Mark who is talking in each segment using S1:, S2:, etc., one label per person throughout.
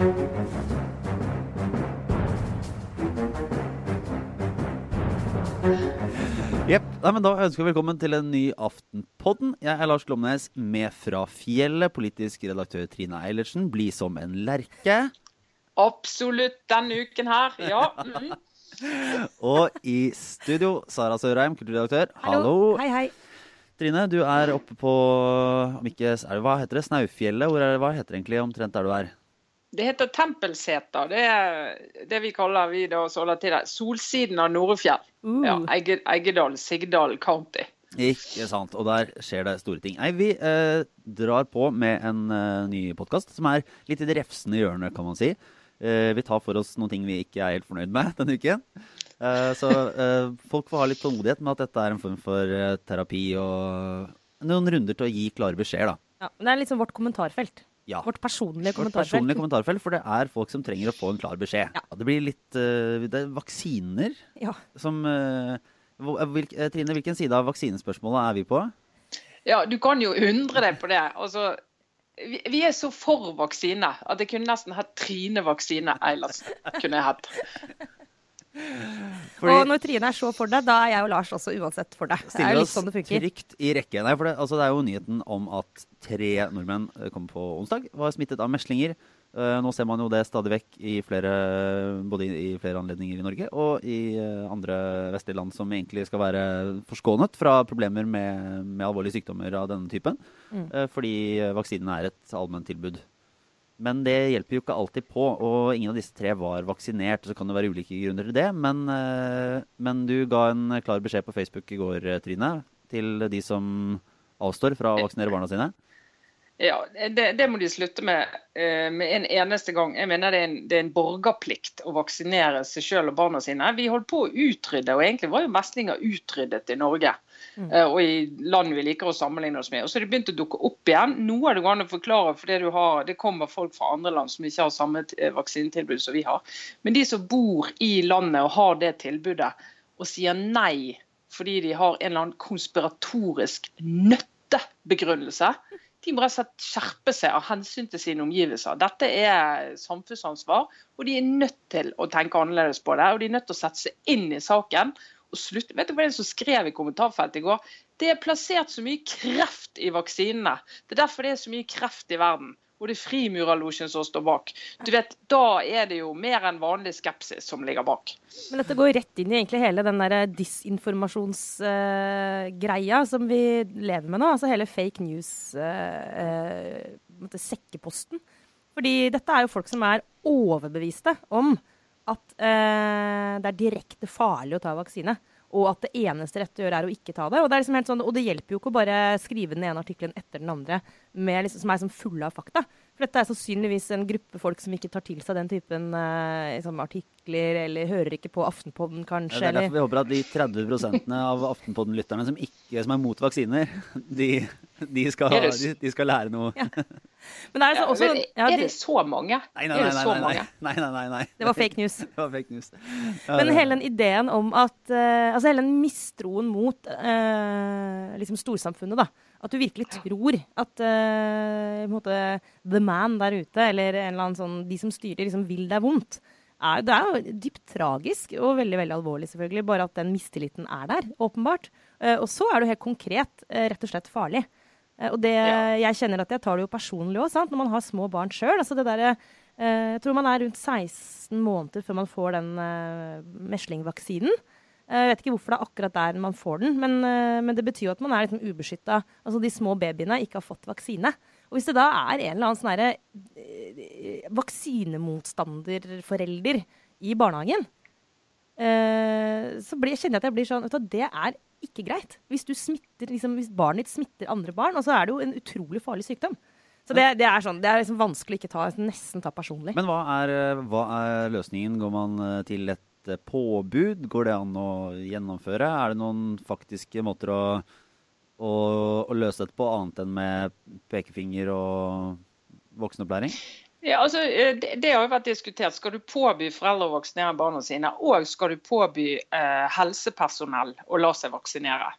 S1: Jepp. Nei, men Da ønsker vi velkommen til en ny Aftenpodden. Jeg er Lars Glomnes, med fra fjellet. Politisk redaktør Trine Eilertsen. Bli som en lerke.
S2: Absolutt denne uken her, ja. Mm.
S1: Og i studio, Sara Sørheim, kulturredaktør. Hallo.
S3: Hei, hei.
S1: Trine, du er oppe på om ikke, er det, Hva heter det? Snaufjellet? Hvor er det, hva heter det egentlig omtrent der du er?
S2: Det heter Tempelseter. Det er det vi kaller vi da så holder til det. Solsiden av Norefjell.
S3: Uh.
S2: Ja, Eggedal, Sigdal County.
S1: Ikke sant. Og der skjer det store ting. Nei, vi eh, drar på med en eh, ny podkast som er litt i det refsende hjørnet, kan man si. Eh, vi tar for oss noen ting vi ikke er helt fornøyd med denne uken. Eh, så eh, folk får ha litt tålmodighet med at dette er en form for eh, terapi og noen runder til å gi klare beskjeder, da.
S3: Ja, men det er liksom vårt kommentarfelt.
S1: Ja.
S3: Vårt personlige
S1: Vårt
S3: kommentarfelt.
S1: personlige kommentarfelt, for det er folk som trenger å få en klar beskjed.
S3: Ja.
S1: Det blir litt eh, Det er vaksiner
S3: Ja.
S1: som eh, hvil, eh, Trine, hvilken side av vaksinespørsmålet er vi på?
S2: Ja, du kan jo undre deg på det. Altså, vi, vi er så for vaksine at jeg kunne nesten hatt Trine Vaksine Eilertsen. Kunne jeg hatt.
S1: Fordi-
S3: Og når Trine er så for deg, da er jeg og Lars også uansett for deg. Det er
S1: stiller
S3: jo litt
S1: oss
S3: sånn det funker.
S1: trygt i rekke. Nei, for det, altså, det er jo nyheten om at tre nordmenn eh, kom på onsdag, var smittet av meslinger. Uh, nå ser man jo det stadig vekk i flere, både i, i flere anledninger i Norge og i uh, andre vestlige land som egentlig skal være forskånet fra problemer med, med alvorlige sykdommer av denne typen.
S3: Mm.
S1: Uh, fordi vaksinen er et allmenntilbud. Men det hjelper jo ikke alltid på, og ingen av disse tre var vaksinert. Så kan det være ulike grunner til det, men, eh, men du ga en klar beskjed på Facebook i går, eh, Trine, til de som avstår fra å vaksinere barna sine.
S2: Ja, det, det må de slutte med eh, med en eneste gang. Jeg mener det er en, det er en borgerplikt å vaksinere seg selv og barna sine. Vi holdt på å utrydde, og egentlig var jo meslinger utryddet i Norge.
S3: Mm.
S2: eh, Og i land vi liker å sammenligne oss med. Og så er det begynt å dukke opp igjen. Noe av det går an å forklare for du har, det kommer folk fra andre land som ikke har samme eh, vaksinetilbud som vi har. Men de som bor i landet og har det tilbudet, og sier nei fordi de har en eller annen konspiratorisk nøttebegrunnelse, de må rett og slett skjerpe seg av hensyn til sine omgivelser. Dette er samfunnsansvar, og de er nødt til å tenke annerledes på det. Og de er nødt til å sette seg inn i saken. Og slutte. Vet du hva det er som skrev i kommentarfeltet i går? Det er plassert så mye kreft i vaksinene. Det er derfor det er så mye kreft i verden. Og det er Frimurerlosjen som står bak. Du vet, Da er det jo mer enn vanlig skepsis som ligger bak.
S3: Men dette går rett inn i egentlig hele den der disinformasjonsgreia som vi lever med nå. Altså hele fake news-sekkeposten. Fordi dette er jo folk som er overbeviste om at eh, det er direkte farlig å ta vaksine. Og at det eneste rette å gjøre er å ikke ta det. Og det, er liksom helt sånn, og det hjelper jo ikke å bare skrive den ene artikkelen etter den andre liksom, som er liksom fulle av fakta. For dette er sannsynligvis en gruppe folk som ikke tar til seg den typen eh, liksom, artikler, eller hører ikke på Aftenpodden, kanskje.
S1: Det er derfor vi håper at de 30% av Aftenpodden-lytterne som, som er mot vaksiner, de, de, skal, de, de skal lære noe.
S3: Ja. men er,
S2: det,
S3: så, også, ja,
S2: er det så mange?
S1: Nei, nei, nei.
S2: det
S1: nei, nei, nei, nei, nei, nei.
S3: det var fake news.
S1: Det var fake news. Ja,
S3: Men hele den ideen om at eh, Altså hele den mistroen mot eh, liksom storsamfunnet, da. At du virkelig tror at uh, på en måte, the man der ute, eller en eller annen sånn, de som styrer, liksom vil deg vondt. Er, det er jo dypt tragisk og veldig veldig alvorlig, selvfølgelig. Bare at den mistilliten er der, åpenbart. Eh, og så er det jo helt konkret eh, rett og slett farlig. Eh, og det, jeg kjenner at jeg tar det jo personlig òg, når man har små barn sjøl. Altså det derre jeg tror man er rundt 16 måneder før man får den meslingvaksinen. Jeg vet ikke hvorfor det er akkurat der man får den, men, men det betyr jo at man er liksom ubeskytta. Altså de små babyene ikke har fått vaksine. Og hvis det da er en eller annen sånn herre, eh, vaksinemotstanderforelder i barnehagen, eh, så blir, kjenner jeg at jeg blir sånn vet du, Det er ikke greit. Hvis, du smitter, liksom, hvis barnet ditt smitter andre barn, og så er det jo en utrolig farlig sykdom. Så det, det er sånn, det er liksom vanskelig å ikke ta, nesten ta personlig.
S1: Men hva er, eh, hva er løsningen? Går man til et påbud? Går det an å gjennomføre? Er det noen faktiske måter å, å, å løse dette på, annet enn med pekefinger og voksenopplæring?
S2: Ja, altså, eh, det, det har jo vært diskutert. Skal du påby foreldre å vaksinere barna sine, og skal du påby eh, helsepersonell å la seg vaksinere?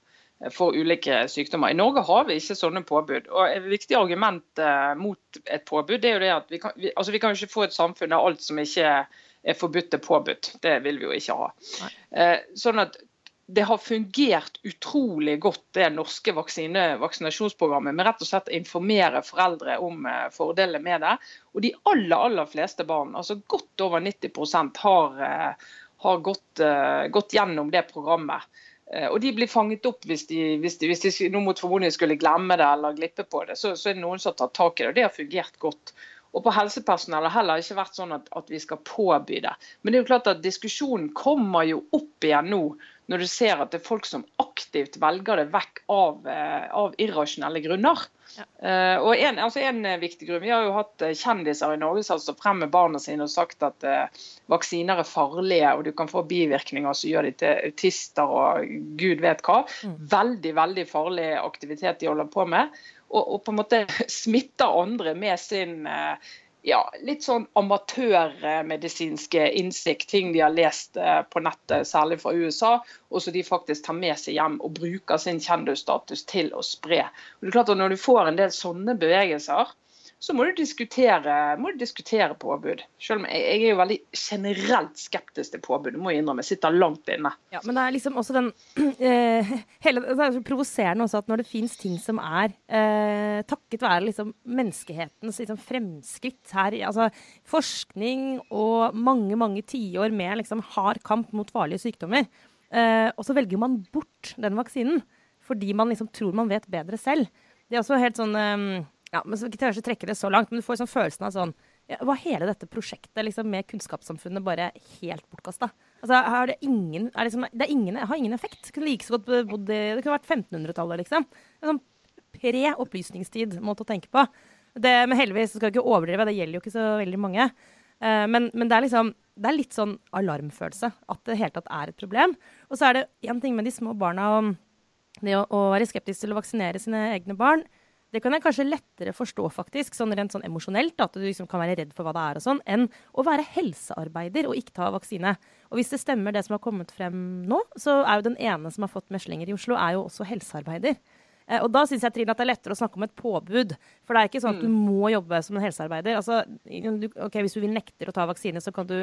S2: for ulike sykdommer. I Norge har vi ikke sånne påbud. Og Et viktig argument eh, mot et påbud det er jo det at vi kan, vi, altså vi kan ikke få et samfunn der alt som ikke er forbudt, er påbudt. Det vil vi jo ikke ha. Eh, sånn at det har fungert utrolig godt, det norske vaksine, vaksinasjonsprogrammet, med rett og slett å informere foreldre om eh, fordelene med det. Og de aller, aller fleste barn, altså godt over 90% har, eh, har gått, eh, gått gjennom det programmet. Eh, Og de blir fanget opp hvis de, hvis de, hvis de nå mot formodning skulle glemme det eller glippe på det. Så, så er det noen som har tatt tak i det, og det har fungert godt. Og på helsepersonell har heller ikke vært sånn at, at vi skal påby det. Men det er jo klart at diskusjonen kommer jo opp igjen nå, når du ser at det er folk som aktivt velger det vekk av, eh, av irrasjonelle grunner. Eh, og en, altså en eh, viktig grunn, Vi har jo hatt kjendiser i Norge som har stått frem med barna sine og sagt at uh, vaksiner er farlige og du kan få bivirkninger som gjør de til autister og gud vet hva. Veldig, veldig farlig aktivitet de holder på med. Og, og på en måte smitter andre med sin eh, ja, litt sånn amatørmedisinske innsikt, ting de har lest eh, på nettet, særlig fra USA, og som de faktisk tar med seg hjem og bruker sin kjendisstatus til å spre. Og det er klart at Når du får en del sånne bevegelser, så må du diskutere, må du diskutere påbud. Selv om jeg, jeg er jo veldig generelt skeptisk til påbud, må jeg innrømme. Jeg sitter langt inne.
S3: Ja, men det er liksom også den eh, hele, Det er så provoserende også at når det fins ting som er eh, takket være liksom menneskehetens liksom, fremskritt her, altså forskning og mange, mange tiår med liksom, hard kamp mot farlige sykdommer, eh, og så velger man bort den vaksinen fordi man liksom tror man vet bedre selv. Det er også helt sånn eh, ja, men så, Jeg tør ikke trekke det så langt, men du får sånn følelsen av sånn ja, Var hele dette prosjektet liksom, med kunnskapssamfunnet bare helt bortkasta? Altså, det, ingen, er liksom, det er ingen, har ingen effekt. Kunne like så godt bodd i Det kunne vært 1500-tallet, liksom. Er sånn pre-opplysningstid, måte å tenke på. Det, men heldigvis skal jeg ikke overdrive, det gjelder jo ikke så veldig mange. Uh, men, men det er liksom det er litt sånn alarmfølelse at det hele tatt er et problem. Og så er det én ting med de små barna og det å, å være skeptisk til å vaksinere sine egne barn. Det kan jeg kanskje lettere forstå, faktisk, sånn rent sånn emosjonelt, at du liksom kan være redd for hva det er, og sånn, enn å være helsearbeider og ikke ta vaksine. Og hvis det stemmer det som har kommet frem nå, så er jo den ene som har fått meslinger i Oslo, er jo også helsearbeider. Eh, og da syns jeg Trine, at det er lettere å snakke om et påbud. For det er ikke sånn at du må jobbe som en helsearbeider. Altså, du, okay, Hvis du vil nekter å ta vaksine, så kan du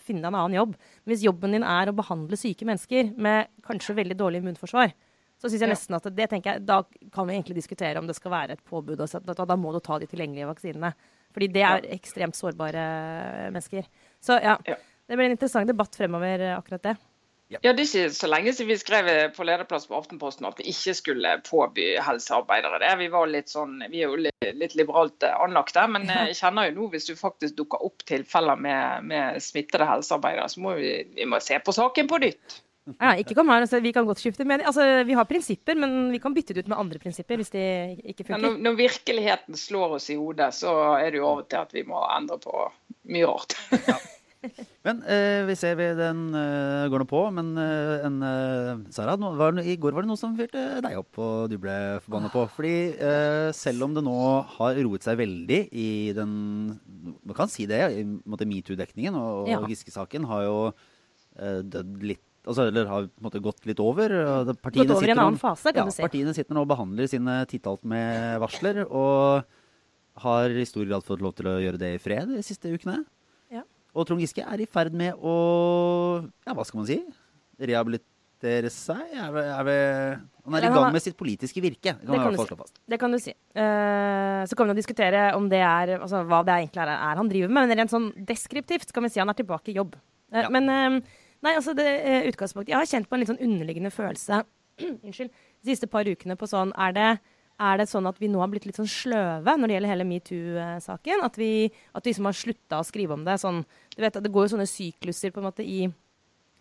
S3: finne deg en annen jobb. Men hvis jobben din er å behandle syke mennesker med kanskje veldig dårlig immunforsvar, så syns jeg nesten at det tenker jeg, Da kan vi egentlig diskutere om det skal være et påbud. Og så, da, må du ta de tilgjengelige vaksinene. Fordi det er ekstremt sårbare mennesker. Så ja, det blir en interessant debatt fremover, eh, akkurat det.
S2: Ja, Det er ikke så lenge siden vi skrev på lederplass på Aftenposten at vi ikke skulle påby helsearbeidere det. Vi var litt sånn, vi er jo litt, litt liberalt anlagt der, men eh, jeg kjenner jo nå hvis du faktisk dukker opp tilfeller med, med smittede helsearbeidere, så må vi, vi må se på saken på nytt.
S3: Ja, ikke kom her altså, vi kan godt skifte mening. Altså, vi har prinsipper, men vi kan bytte det ut med andre prinsipper hvis de ikke
S2: Ja, når, når virkeligheten slår oss i hodet, så er det jo over til at vi må endre på mye rart.
S1: Men eh, vi ser vi den eh, går nå på. Men eh, en, eh, Sara, nå, var, i går var det noe som fyrte deg opp og du ble forbanna på. Fordi eh, selv om det nå har roet seg veldig i den Man kan si det, i metoo-dekningen, og,
S3: Ja.
S1: Giske-saken har jo eh, dødd litt Altså, eller har på en måte gått litt over. partiene
S3: Gått over i en annen fase, kan
S1: ja,
S3: du si.
S1: Partiene sitter nå og behandler sine tittalt med varsler, og har i stor grad fått lov til å gjøre det i fred de siste ukene.
S3: Ja.
S1: Og Trond Giske er i ferd med å Ja, hva skal man si? Rehabilitere seg? Er er vi, han er i gang
S3: er-
S1: med sitt politiske virke. Det
S3: Det
S1: kan
S3: kan du
S1: si.
S3: Det kan du si. Uh, så kan vi jo diskutere om det er, altså, hva det egentlig er, er han driver med. Men rent sånn deskriptivt kan vi si han er tilbake i jobb. Uh,
S1: Ja.
S3: Men eh, nei, altså det eh, utgangspunktet Jeg har kjent på en litt sånn underliggende følelse unnskyld, de siste par ukene på sånn Er det er det sånn at vi nå har blitt litt sånn sløve når det gjelder hele metoo-saken? At vi, at vi liksom har slutta å skrive om det? Sånn, du vet, Det går jo sånne sykluser på en måte i,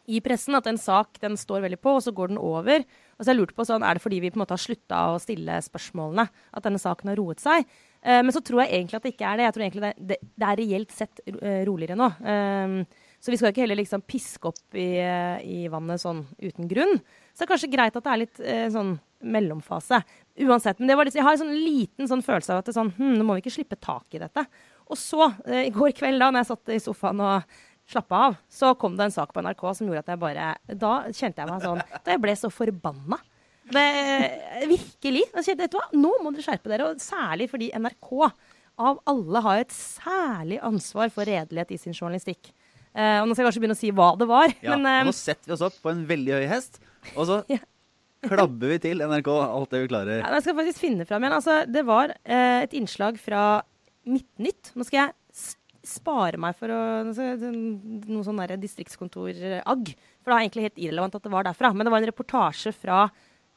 S3: i pressen. At en sak den står veldig på, og så går den over. Og så har jeg lurt på sånn, Er det fordi vi på en måte har slutta å stille spørsmålene at denne saken har roet seg? Eh, men så tror jeg egentlig at det ikke er det. Jeg tror egentlig det, det, det er reelt sett eh, roligere nå. Eh, så vi skal ikke heller liksom piske opp i, eh, i vannet sånn uten grunn. Så det er kanskje greit at det er litt eh, sånn mellomfase. Uansett. Men litt, jeg har en sånn liten sånn følelse av at det er sånn, hm, nå må vi ikke slippe tak i dette. Og så, eh, i går kveld da når jeg satt i sofaen og slappa av, så kom det en sak på NRK som gjorde at jeg bare Da kjente jeg meg sånn Da jeg ble så forbanna. Det, virkelig. Altså, vet du hva? Nå må dere skjerpe dere, og særlig fordi NRK av alle har et særlig ansvar for redelighet i sin journalistikk. Eh, og nå skal jeg kanskje begynne å si hva det var.
S1: Ja,
S3: men,
S1: og
S3: eh,
S1: nå setter vi oss opp på en veldig høy hest, og så
S3: Ja.
S1: klabber vi til NRK alt det vi klarer.
S3: Ja, jeg skal faktisk finne fram igjen. Altså, det var eh, et innslag fra Midtnytt. Nå skal jeg spare meg for å nå noe sånn distriktskontor-agg. For det er egentlig helt irrelevant at det var derfra. Men det var en reportasje fra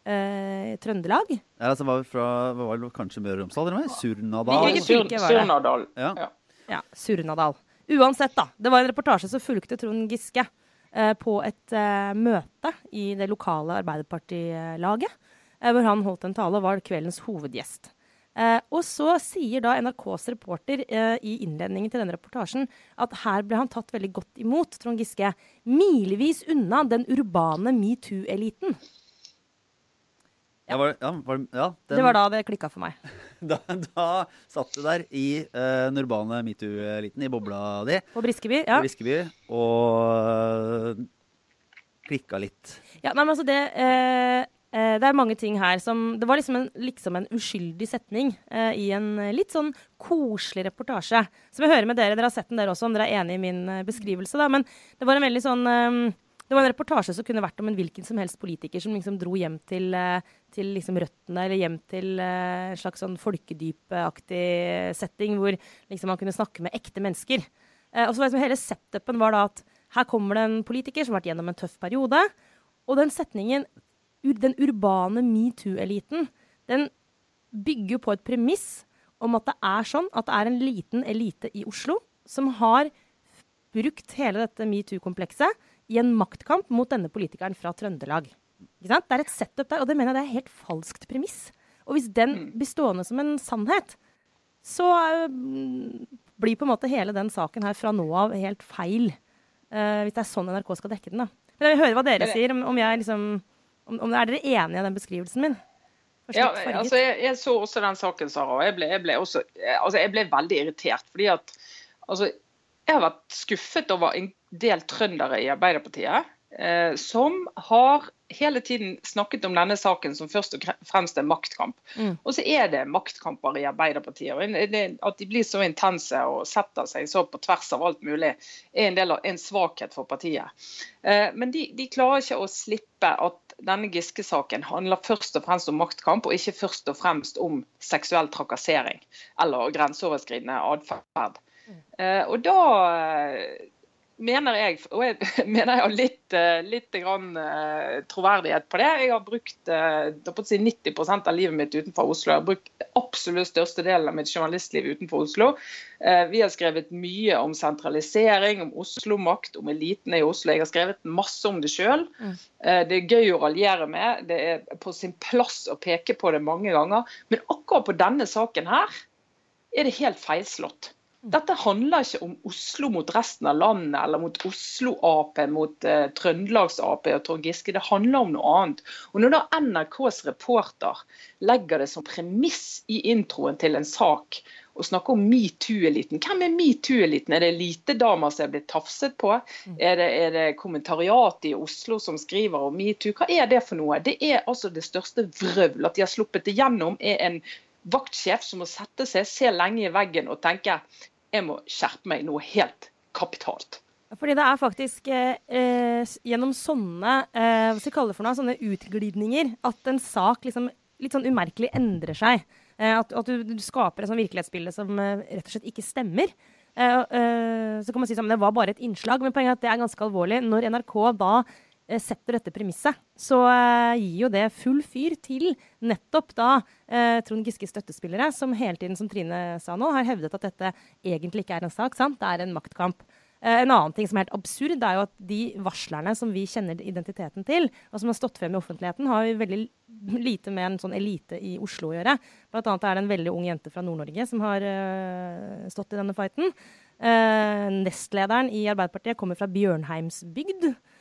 S3: eh, Trøndelag.
S1: Ja, altså, var fra var det, kanskje Møre og Romsdal? Surnadal?
S2: Surnadal.
S1: Ja.
S2: Ja.
S3: Ja, Surnadal. Uansett, da. Det var en reportasje som fulgte Trond Giske eh, på et eh, møte i det lokale Arbeiderpartilaget. Eh, hvor han holdt en tale og var kveldens hovedgjest. Eh, og så sier da NRKs reporter eh, i innledningen til denne reportasjen at her ble han tatt veldig godt imot, Trond Giske, milevis unna den urbane metoo-eliten.
S1: Ja, var, ja, var, ja, den,
S3: Det var da det klikka for meg.
S1: da, da satt du der i uh, den urbane metoo-eliten, i bobla di
S3: På Briskeby. Ja.
S1: på Briskeby, og klikka litt.
S3: Ja, nei, men altså det uh, eh, Det er mange ting her som Det var liksom en, liksom en uskyldig setning eh, i en eh, litt sånn koselig reportasje. Som jeg hører med dere, dere har sett den dere også, om dere er enig i min eh, beskrivelse, da. Men det var en veldig sånn eh, det var en reportasje som kunne vært om en hvilken som helst politiker som liksom dro hjem til, eh, til liksom røttene, eller hjem til eh, en slags sånn folkedypaktig setting, hvor liksom man kunne snakke med ekte mennesker. Eh, og så var liksom hele setupen var da at her kommer det en politiker som har vært gjennom en tøff periode. Og den setningen, den urbane metoo-eliten, den bygger på et premiss om at det er sånn at det er en liten elite i Oslo som har brukt hele dette metoo-komplekset i en maktkamp mot denne politikeren fra Trøndelag. Det er et setup der, og det mener jeg det er helt falskt premiss. Og hvis den blir stående som en sannhet, så eh, blir på en måte hele den saken her fra nå av helt feil. Uh, hvis det er sånn NRK skal dekke den. da. Men jeg vil høre hva dere
S2: det-
S3: sier, om, om jeg liksom om, om Er dere enige i den beskrivelsen min?
S2: Ja, altså jeg, jeg så også den saken, Sara, og jeg ble, jeg ble, også, altså jeg ble veldig irritert. fordi at altså, Jeg har vært skuffet over en del trøndere i Arbeiderpartiet eh, som har hele tiden snakket om denne saken som først og fremst en maktkamp.
S3: Mm.
S2: Og så er det maktkamper i Arbeiderpartiet. og At de blir så intense og setter seg så på tvers av alt mulig, er en del av en svakhet for partiet. Eh, Men de, de klarer ikke å slippe at denne Giske-saken handler først og fremst om maktkamp, og ikke først og fremst om seksuell trakassering eller grenseoverskridende atferd. Eh, Og da eh, mener jeg, og jeg mener jeg har litt, eh, litt grann, troverdighet på det. Jeg har brukt si 90% av livet mitt utenfor Oslo. Jeg har brukt absolutt største delen av mitt journalistliv utenfor Oslo. Eh, Vi har skrevet mye om sentralisering, om Oslo-makt, om elitene i Oslo. Jeg har skrevet masse om det sjøl.
S3: Mm.
S2: Det er gøy å raljere med. Det er på sin plass å peke på det mange ganger. Men akkurat på denne saken her er det helt feilslått. Dette handler ikke om Oslo mot resten av landet, eller mot Oslo-Ap mot eh, Trøndelags-Ap og Trond Giske. Det handler om noe annet. Og Når da NRKs reporter legger det som premiss i introen til en sak og snakke om metoo-eliten. Hvem er metoo-eliten? Er det elitedamer som er blitt tafset på? Er det, er det kommentariatet i Oslo som skriver om metoo? Hva er det for noe? Det er altså det største vrøvl. At de har sluppet det gjennom, er en vaktsjef som må sette seg, se lenge i veggen og tenke jeg må skjerpe meg noe helt kapitalt.
S3: Fordi det er faktisk eh, eh, gjennom sånne eh, hva skal kalle det for noe, sånne utglidninger at en sak liksom litt sånn umerkelig endrer seg. Eh, at, at du, du skaper en sånn virkelighetsbilde som eh, rett og slett ikke stemmer. Eh, så kan man si at Det var bare et innslag, men poenget er at det er ganske alvorlig. Når NRK da setter dette premisset, så eh, gir jo det full fyr til nettopp da eh, Trond Giskes støttespillere, som hele tiden, som Trine sa nå, har hevdet at dette egentlig ikke er en sak. sant? Det er en maktkamp. Eh, en annen ting som er helt absurd, er jo at de varslerne som vi kjenner identiteten til, og som har stått frem i offentligheten, har jo veldig lite med en sånn elite i Oslo å gjøre. Blant annet er det en veldig ung jente fra Nord-Norge som har eh, stått i denne fighten. Eh, nestlederen i Arbeiderpartiet kommer fra Bjørnheimsbygd. eh,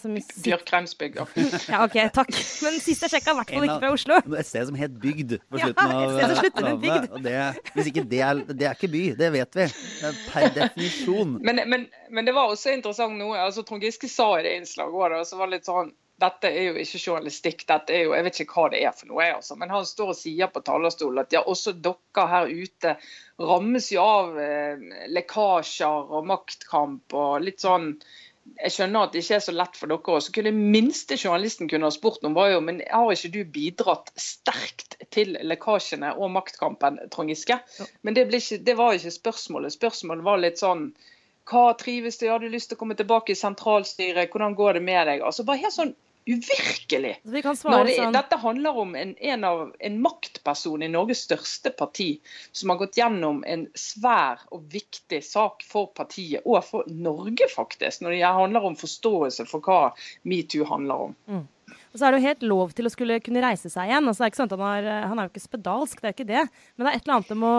S3: som sitter-
S2: Bjørkreimsbygda.
S3: ja, OK, takk. Men sist jeg sjekka, i hvert fall ikke fra Oslo.
S1: Et sted som het Bygd på slutten av navnet,
S3: bygd.
S1: og Det, hvis ikke det er Det er ikke by, det vet vi. Er per definisjon.
S2: Men, men, men det var også interessant noe. altså Trond Giske sa i det innslaget òg, og så var det litt sånn dette er jo ikke journalistikk, dette er jo, jeg vet ikke hva det er for noe. Altså. Men han står og sier på talerstolen at ja, også dere her ute rammes jo av eh, lekkasjer og maktkamp og litt sånn jeg skjønner at det ikke er så lett for dere. Så kunne minste journalisten kunne ha spurt om var jo, men har ikke du bidratt sterkt til lekkasjene og maktkampen, Trond Giske? Men det, ikke, det, var ikke spørsmålet. Spørsmålet var litt sånn hva trives du? Har du lyst til å komme tilbake i sentralstyret? Hvordan går det med deg? Altså bare helt sånn uvirkelig. Det,
S3: sånn.
S2: Dette handler om en, en, av, en, maktperson i Norges største parti som har gått gjennom en svær og viktig sak for partiet, og for Norge, faktisk, når det handler om forståelse for hva metoo handler om. Mm.
S3: Og så er det jo helt lov til å skulle kunne reise seg igjen. Altså, det er ikke sånn at han, har, han er jo ikke spedalsk, det er ikke det. Men det er et eller annet om å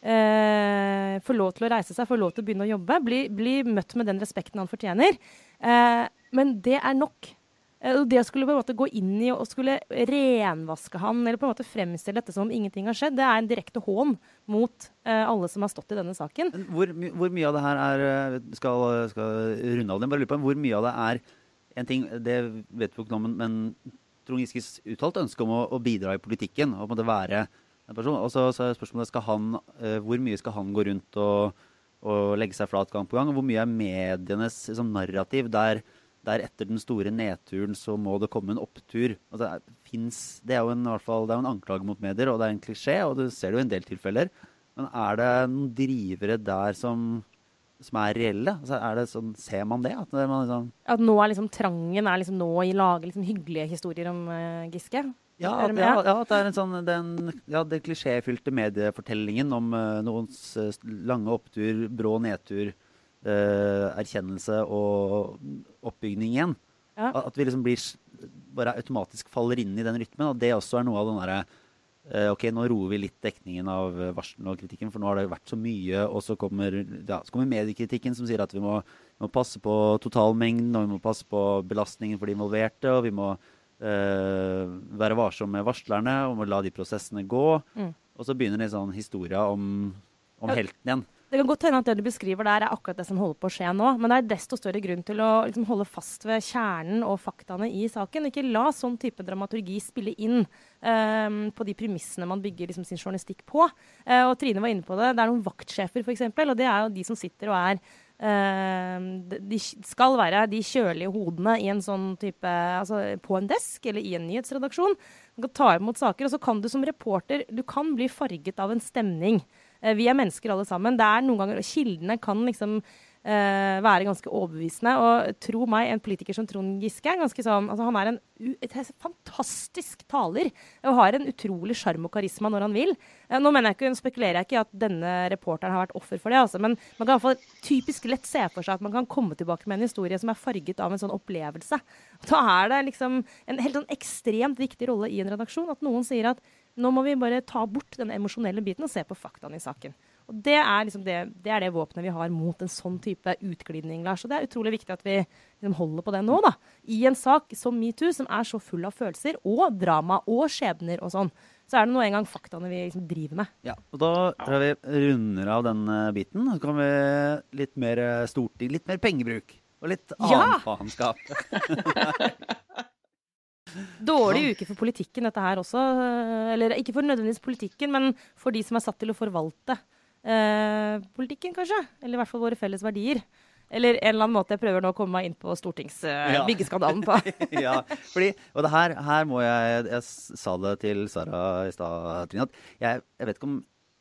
S3: Eh, få lov til å reise seg, få lov til å begynne å jobbe. Bli, bli møtt med den respekten han fortjener. Uh, men det er nok. Eh, det å skulle på en måte gå inn i og skulle renvaske han, eller på en måte fremstille dette som om ingenting har skjedd, det er en direkte hån mot uh, alle som har stått i denne saken.
S1: Hvor, hvor mye av det her er eh, skal, skal runde av det, bare lurer på hvor mye av det er en ting, Det vet vi ikke nå, men, men Trond Giskes uttalt ønske om å, å, bidra i politikken og på en måte være en person. Og så, så er spørsmålet skal han, hvor mye skal han gå rundt og, og legge seg flat gang på gang? Og hvor mye er medienes liksom, narrativ der der etter den store nedturen så må det komme en opptur. Altså, det, finnes, det, er jo en, fall, det er en anklage mot medier, og det er en klisjé, og du ser det jo i en del tilfeller. Men er det noen drivere der som, som er reelle? Altså, er det sånn, ser man det? At, man
S3: liksom at nå er liksom trangen er liksom nå i lage liksom hyggelige historier om uh, Giske?
S1: Ja, at, ja, ja, at det er en sånn, den, ja, den klisjéfylte mediefortellingen om uh, noens uh, lange opptur, brå nedtur erkjennelse og oppbygning igjen. Ja. At vi liksom blir, bare automatisk faller inn i den rytmen. Og det også er noe av den derre uh, Ok, nå roer vi litt dekningen av varslene og kritikken, for nå har det vært så mye. Og så kommer, ja, så kommer mediekritikken som sier at vi må, vi må, passe på totalmengden, og vi må passe på belastningen for de involverte, og vi må uh, være varsomme med varslerne og må la de prosessene gå. Mm. Og så begynner det en sånn historie om, om helten igjen.
S3: Det kan godt hende at det du beskriver der, er akkurat det som holder på å skje nå. Men det er desto større grunn til å liksom, holde fast ved kjernen og faktaene i saken. Ikke la sånn type dramaturgi spille inn um, på de premissene man bygger liksom, sin journalistikk på. Uh, og Trine var inne på det. Det er noen vaktsjefer, f.eks. Og det er jo de som sitter og er Uh, de skal være de kjølige hodene i en sånn type, altså på en desk eller i en nyhetsredaksjon. Du kan ta imot saker, og så kan du som reporter du kan bli farget av en stemning. Eh, vi er mennesker alle sammen. Det er noen ganger, Kildene kan liksom Uh, være ganske overbevisende. Og tro meg, en politiker som Trond Giske er ganske sånn altså Han er en fantastisk taler og har en utrolig sjarm og karisma når han vil. Uh, nå jeg ikke, spekulerer jeg ikke i at denne reporteren har vært offer for det, altså, men man kan i hvert fall typisk lett se for seg at man kan komme tilbake med en historie som er farget av en sånn opplevelse. Da er det liksom en helt sånn ekstremt viktig rolle i en redaksjon at noen sier at nå må vi bare ta bort den emosjonelle biten og se på faktaene i saken. Og Det er liksom det, det, er det våpenet vi har mot en sånn type utglidning. Lars. Og Det er utrolig viktig at vi liksom holder på det nå. da. I en sak som metoo, som er så full av følelser og drama og skjebner og sånn, så er det nå engang faktaene vi liksom driver med.
S1: Ja, og Da tror jeg vi runder av den uh, biten. Så kommer vi litt mer uh, storting, litt mer pengebruk. Og litt ja! annet faenskap.
S3: Dårlig uke for politikken, dette her også. Eller ikke for nødvendigvis politikken, men for de som er satt til å forvalte eh, politikken, kanskje. Eller i hvert fall våre felles verdier. Eller en eller annen måte jeg prøver nå å komme meg inn på stortingsbyggeskandalen uh, ja.
S1: på. ja, fordi, og det her, her må jeg Jeg sa det til Sara i stad, Trine, at jeg, jeg, vet ikke om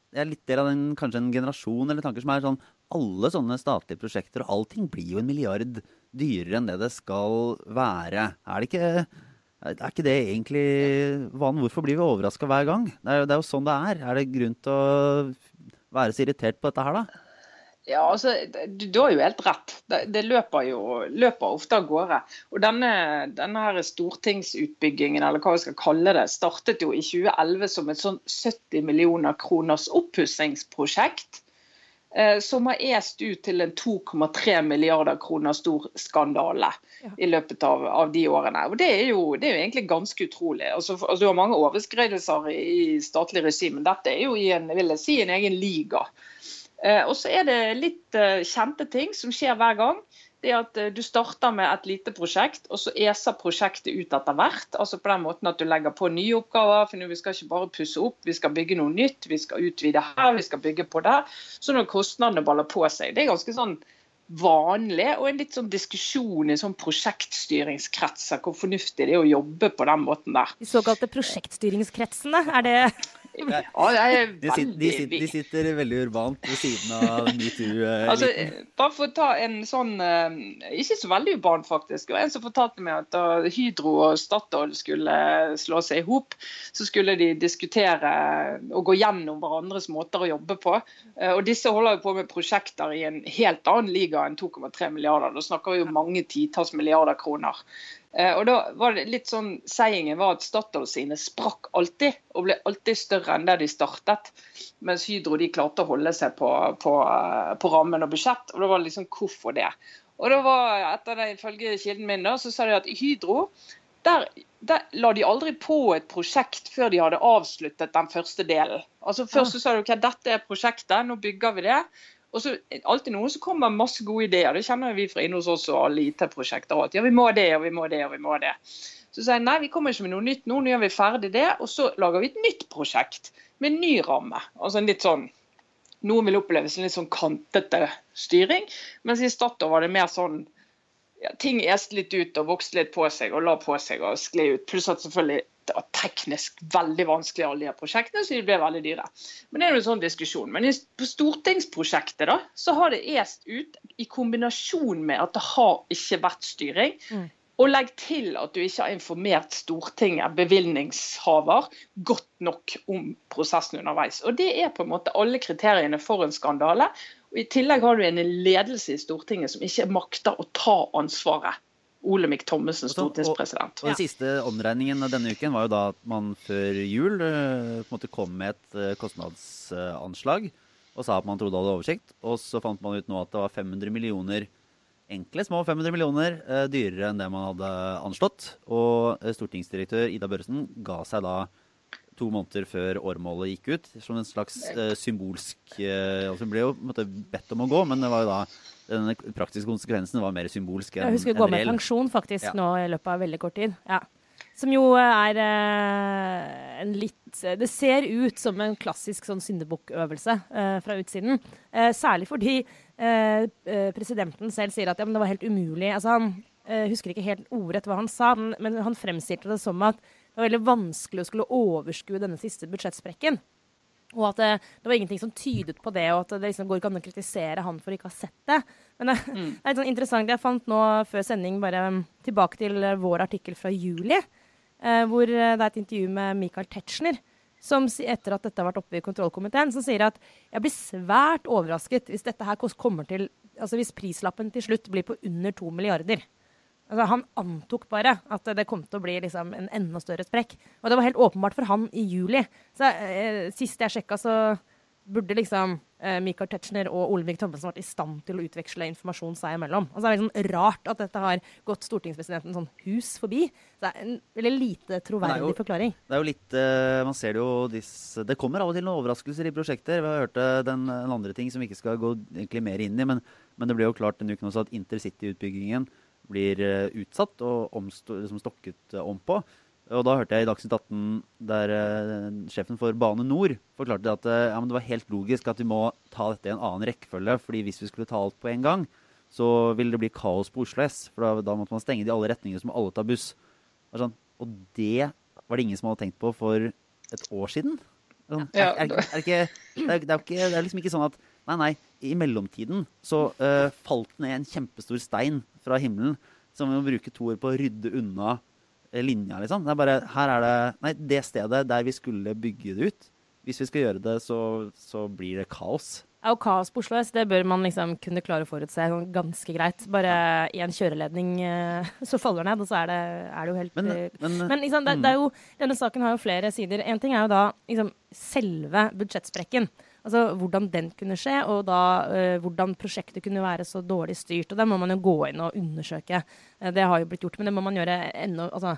S1: jeg er litt del av den, kanskje en generasjon eller tanker som er sånn Alle sånne statlige prosjekter og allting blir jo en milliard dyrere enn det det skal være. Er det ikke er ikke det egentlig vann? Hvorfor blir vi overraska hver gang? Det er, det er, jo sånn det er. Er det grunn til å være så irritert på dette her, da?
S2: Ja, altså, Du, har jo helt rett. Det, det løper jo løper ofte av gårde. Og denne, denne her stortingsutbyggingen, eller hva vi skal kalle det, startet jo i 2011 som et sånn 70 millioner kroners oppussingsprosjekt. Eh, som har est ut til en 2,3 milliarder kroner stor skandale ja. i løpet av, av, de årene. Og Det er jo, det er jo egentlig ganske utrolig. Altså, altså, du har mange overskridelser i, i statlig regi, men dette er jo i en, vil jeg si, en egen liga. Eh, og så er det litt eh, kjente ting som skjer hver gang. Det er at eh, du starter med et lite prosjekt, og så eser prosjektet ut etter hvert. Altså på den måten at du legger på nye oppgaver. for Vi skal ikke bare pusse opp, vi skal bygge noe nytt. Vi skal utvide her, vi skal bygge på der. Så når kostnadene baller på seg. Det er ganske sånn vanlig, og en litt sånn diskusjon i sånn prosjektstyringskretser hvor fornuftig det er å jobbe på den måten der.
S3: De såkalte prosjektstyringskretsene, er det
S2: ja, er
S1: de, sitter, de, sitter, de sitter veldig urbant ved siden av metoo. Eh,
S2: altså, bare for å ta en sånn eh, Ikke så veldig urbant, faktisk. Det var en som fortalte meg at da Hydro og Statoil skulle slå seg i hop, så skulle de diskutere og gå gjennom hverandres måter å jobbe på. Eh, og disse holder jo på med prosjekter i en helt annen liga enn 2,3 milliarder. Da snakker vi jo mange titalls milliarder kroner. Eh, og da var det litt sånn, Sayingen var at Statoil sine sprakk alltid, og ble alltid større enn der de startet. Mens Hydro de klarte å holde seg på, på, eh, på rammen og budsjett. og det var liksom Hvorfor det? Og da var, etter det, Ifølge kilden min da, så sa de at i Hydro der, der, la de aldri på et prosjekt før de hadde avsluttet den første delen. Altså Først så sa de ok, dette er prosjektet, nå bygger vi det. Og så alltid noen som kommer med masse gode ideer. Det kjenner vi fra inne hos oss og alle IT-prosjekter. At ja, vi må det, og vi må det, og vi må det. Så sier jeg nei, vi kommer ikke med noe nytt nå. Nå gjør vi ferdig det, og så lager vi et nytt prosjekt med en ny ramme. Altså en litt sånn Noen vil oppleve en litt sånn kantete styring, mens i Statoil var det mer sånn ja, ting est litt ut og vokste litt på seg og la på seg og skli ut. Pluss at selvfølgelig det var teknisk veldig vanskelig, alle de prosjektene, så de ble veldig dyre. Men det er jo en sånn diskusjon. Men på stortingsprosjektet da, så har det est ut i kombinasjon med at det har ikke vært styring. Mm. Og legg til at du ikke har informert Stortinget, bevilgningshaver, godt nok om prosessen underveis. Og Det er på en måte alle kriteriene for en skandale. Og I tillegg har du en ledelse i Stortinget som ikke makter å ta ansvaret. Olemic Thommessen, stortingspresident.
S1: Og, og, Den siste omregningen denne uken var jo da at man før jul måte kom med et uh, kostnadsanslag og sa at man trodde hadde oversikt. Og så fant man ut nå at det var 500 millioner enkle, små 500 millioner uh, dyrere enn det man hadde anslått. Og stortingsdirektør Ida Børresen ga seg da to måneder før årmålet gikk ut, som en slags symbolsk altså Hun ble jo måtte, bedt om å gå, men det var jo da den praktiske konsekvensen var mer symbolsk enn reell.
S3: Hun skulle gå med pensjon faktisk ja. nå i løpet av veldig kort tid. Ja. Som jo er eh, en litt Det ser ut som en klassisk sånn syndebukkøvelse eh, fra utsiden. Eh, særlig fordi eh, eh, presidenten selv sier at ja, det var helt umulig. Altså, han eh, husker ikke helt ordrett hva han sa, men, men han fremstilte det som at det var veldig vanskelig å skulle overskue denne siste budsjettsprekken. Og at det, det, var ingenting som tydet på det, og at det liksom går ikke an å kritisere han for ikke å ha sett det. Men det, mm. det er litt sånn interessant. Jeg fant nå før sending bare tilbake til vår artikkel fra juli, eh, hvor det er et intervju med Michael Tetzschner, som etter at dette har vært oppe i kontrollkomiteen, som sier at jeg blir svært overrasket hvis dette her kommer til Altså hvis prislappen til slutt blir på under to milliarder. Altså, han antok bare at det kom til å bli liksom, en enda større sprekk. Og det var helt åpenbart for han i juli. Så eh, Sist jeg sjekka, så burde liksom eh, Michael Tetzschner og Olemic Thommessen vært i stand til å utveksle informasjon seg imellom. Altså, det er liksom rart at dette har gått stortingspresidenten sånn hus forbi. Så det er en veldig lite troverdig jo, forklaring.
S1: Det er jo litt eh, Man ser det jo disse, Det kommer av og til noen overraskelser i prosjekter. Vi har hørt eh, den, en andre ting som vi ikke skal gå egentlig mer inn i, men, men det ble jo klart denne uken også at intercity-utbyggingen blir eh, utsatt og liksom stokket eh, om på. Og da hørte jeg i Dagsnytt 18 der uh, sjefen for Bane Nor forklarte at ja, det var helt logisk at vi må ta dette i en annen rekkefølge. fordi hvis vi skulle ta alt på en gang, så ville det bli kaos på Oslo S. For da, da måtte man stenge det i alle retninger, så må alle ta buss. Sånn, og det var det ingen som hadde tenkt på for et år siden. Sånn, er, er, er, ikke, det, ikke, det er liksom ikke sånn at Nei, nei. I mellomtiden så uh, falt det ned en kjempestor stein fra himmelen som vi må bruke to år på å rydde unna uh, linja, liksom. Det er bare Her er det Nei, det stedet der vi skulle bygge det ut. Hvis vi skal gjøre det, så, så blir det kaos.
S3: Ja, og kaos på Oslo S, det bør man liksom kunne klare å forutse ganske greit. Bare én kjøreledning uh, så faller ned, og så er det, er det jo helt Men, men, men liksom, det, det, er jo, denne saken har jo flere sider. En ting er jo da liksom, selve budsjettsprekken. Altså hvordan den kunne skje, og da uh, hvordan prosjektet kunne være så dårlig styrt. Og det må man jo gå inn og undersøke. Uh, det har jo blitt gjort, men det må man gjøre ennå altså,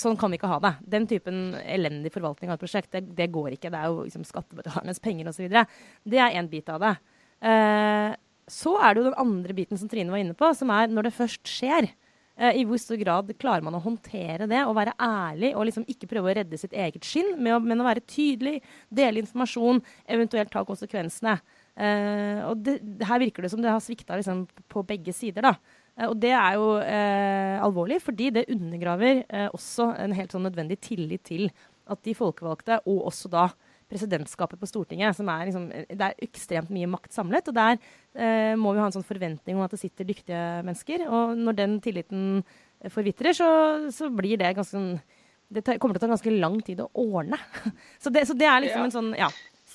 S3: Sånn kan vi ikke ha det. Den typen elendig forvaltning av et prosjekt, det, det går ikke. Det er jo liksom, skattebetalernes penger osv. Det er én bit av det. Uh, så er det jo den andre biten som Trine var inne på, som er når det først skjer. Eh, I hvor stor grad klarer man å håndtere det og være ærlig og liksom ikke prøve å redde sitt eget skinn, men å være tydelig, dele informasjon, eventuelt ta konsekvensene. Eh, og det, her virker det som det har svikta liksom, på begge sider. da. Eh, og det er jo eh, alvorlig, fordi det undergraver eh, også en helt sånn nødvendig tillit til at de folkevalgte, og også da presidentskapet på Stortinget, som er liksom, det er ekstremt mye makt samlet. Og der eh, må vi ha en sånn forventning om at det sitter dyktige mennesker. Og når den tilliten forvitrer, så, så blir det ganske sånn Det kommer til å ta ganske lang tid å ordne. Så det, så det er liksom
S2: Ja.
S3: en sånn ja,